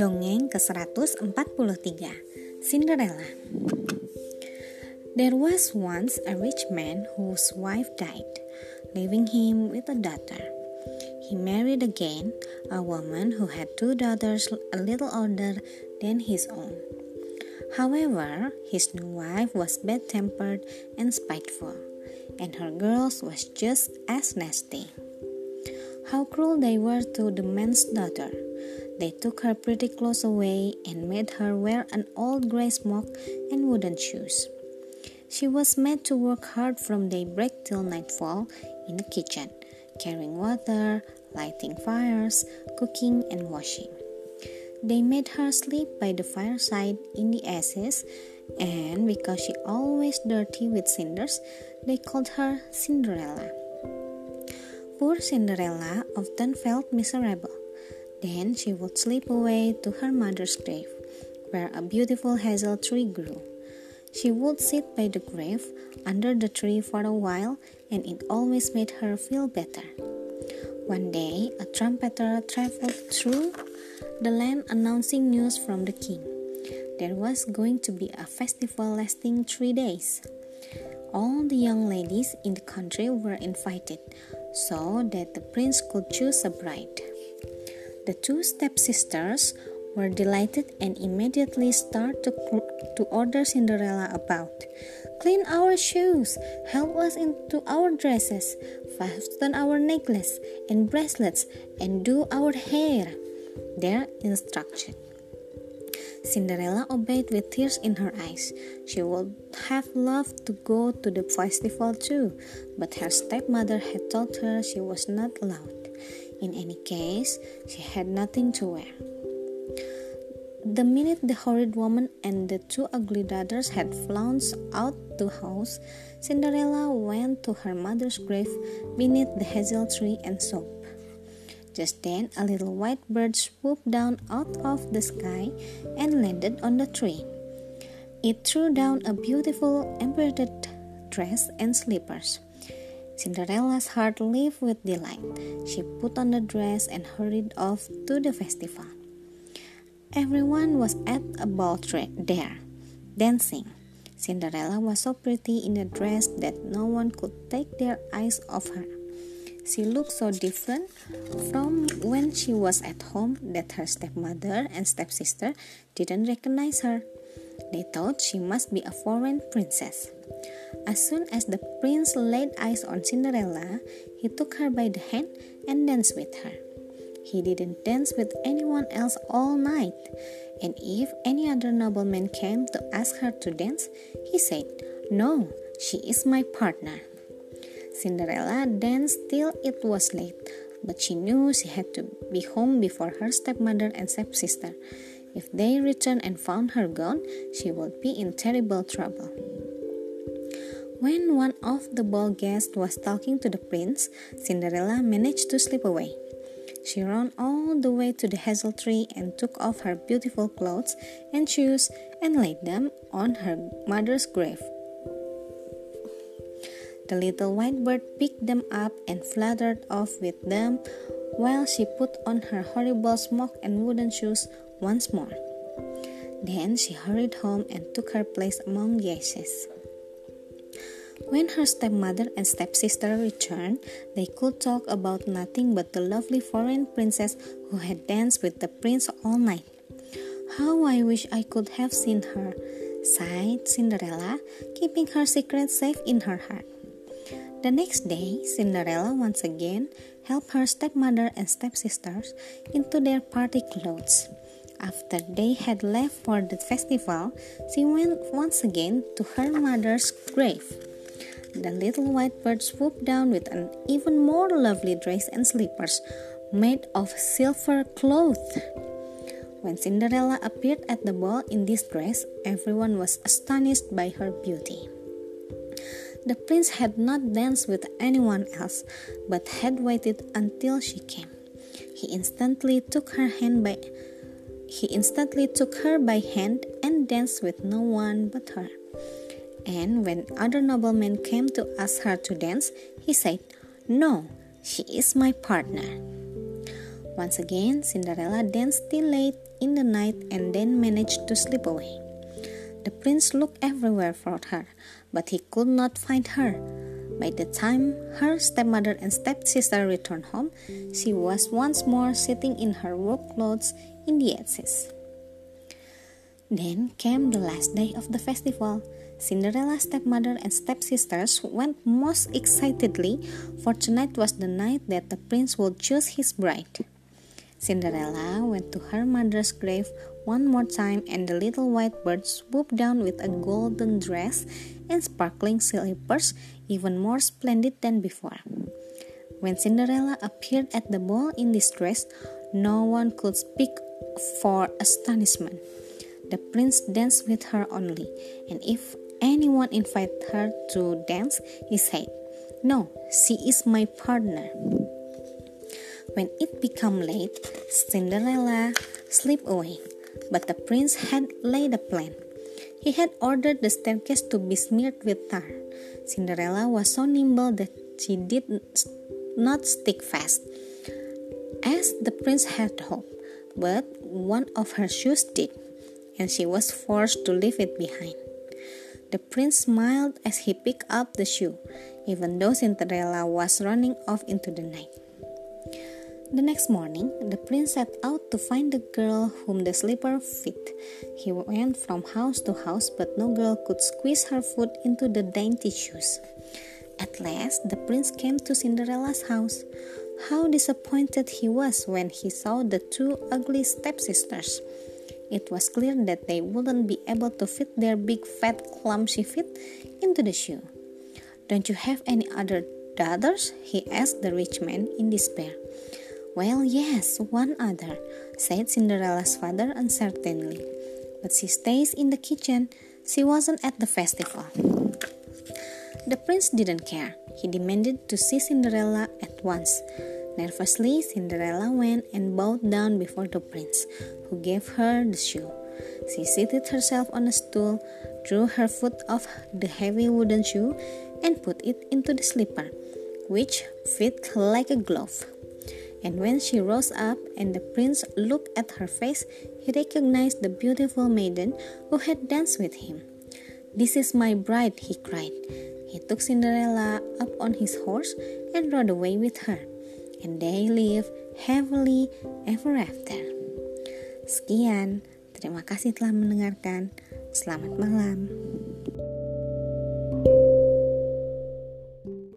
Dongeng ke-143 Cinderella There was once a rich man whose wife died, leaving him with a daughter. He married again a woman who had two daughters a little older than his own. However, his new wife was bad tempered and spiteful, and her girls was just as nasty. How cruel they were to the man's daughter! They took her pretty clothes away and made her wear an old gray smock and wooden shoes. She was made to work hard from daybreak till nightfall in the kitchen, carrying water, lighting fires, cooking, and washing. They made her sleep by the fireside in the ashes, and because she always dirty with cinders, they called her Cinderella. Poor Cinderella often felt miserable. Then she would slip away to her mother's grave, where a beautiful hazel tree grew. She would sit by the grave under the tree for a while, and it always made her feel better. One day, a trumpeter traveled through the land announcing news from the king. There was going to be a festival lasting three days. All the young ladies in the country were invited so that the prince could choose a bride. The two stepsisters were delighted and immediately started to, to order Cinderella about. Clean our shoes, help us into our dresses, fasten our necklace and bracelets, and do our hair their instruction. Cinderella obeyed with tears in her eyes. She would have loved to go to the festival too, but her stepmother had told her she was not allowed. In any case, she had nothing to wear. The minute the horrid woman and the two ugly daughters had flounced out the house, Cinderella went to her mother's grave beneath the hazel tree and sobbed. Just then, a little white bird swooped down out of the sky and landed on the tree. It threw down a beautiful embroidered dress and slippers. Cinderella's heart leaped with delight. She put on the dress and hurried off to the festival. Everyone was at a ball there, dancing. Cinderella was so pretty in the dress that no one could take their eyes off her. She looked so different from when she was at home that her stepmother and stepsister didn't recognize her. They thought she must be a foreign princess. As soon as the prince laid eyes on Cinderella, he took her by the hand and danced with her. He didn't dance with anyone else all night, and if any other nobleman came to ask her to dance, he said, No, she is my partner. Cinderella danced till it was late, but she knew she had to be home before her stepmother and stepsister. If they returned and found her gone, she would be in terrible trouble. When one of the ball guests was talking to the prince, Cinderella managed to slip away. She ran all the way to the hazel tree and took off her beautiful clothes and shoes and laid them on her mother's grave. The little white bird picked them up and fluttered off with them while she put on her horrible smock and wooden shoes once more. Then she hurried home and took her place among the ashes. When her stepmother and stepsister returned, they could talk about nothing but the lovely foreign princess who had danced with the prince all night. How I wish I could have seen her, sighed Cinderella, keeping her secret safe in her heart. The next day, Cinderella once again helped her stepmother and stepsisters into their party clothes. After they had left for the festival, she went once again to her mother's grave. The little white bird swooped down with an even more lovely dress and slippers made of silver cloth. When Cinderella appeared at the ball in this dress, everyone was astonished by her beauty. The prince had not danced with anyone else, but had waited until she came. He instantly took her hand by he instantly took her by hand and danced with no one but her. And when other noblemen came to ask her to dance, he said, No, She is my partner. Once again, Cinderella danced till late in the night and then managed to slip away. The prince looked everywhere for her, but he could not find her. By the time her stepmother and stepsister returned home, she was once more sitting in her work clothes in the attic. Then came the last day of the festival. Cinderella's stepmother and stepsisters went most excitedly, for tonight was the night that the prince would choose his bride. Cinderella went to her mother's grave one more time, and the little white bird swooped down with a golden dress and sparkling slippers, even more splendid than before. When Cinderella appeared at the ball in this dress, no one could speak for astonishment. The prince danced with her only, and if anyone invited her to dance, he said, No, she is my partner. When it became late, Cinderella slipped away, but the prince had laid a plan. He had ordered the staircase to be smeared with tar. Cinderella was so nimble that she did not stick fast, as the prince had hoped, but one of her shoes did, and she was forced to leave it behind. The prince smiled as he picked up the shoe, even though Cinderella was running off into the night. The next morning, the prince set out to find the girl whom the slipper fit. He went from house to house, but no girl could squeeze her foot into the dainty shoes. At last, the prince came to Cinderella's house. How disappointed he was when he saw the two ugly stepsisters. It was clear that they wouldn't be able to fit their big, fat, clumsy feet into the shoe. Don't you have any other daughters? he asked the rich man in despair. Well, yes, one other, said Cinderella's father uncertainly. But she stays in the kitchen. She wasn't at the festival. The prince didn't care. He demanded to see Cinderella at once. Nervously, Cinderella went and bowed down before the prince, who gave her the shoe. She seated herself on a stool, drew her foot off the heavy wooden shoe, and put it into the slipper, which fit like a glove. And when she rose up and the prince looked at her face, he recognized the beautiful maiden who had danced with him. This is my bride, he cried. He took Cinderella up on his horse and rode away with her and they live happily ever after. Sekian, terima kasih telah mendengarkan. Selamat malam.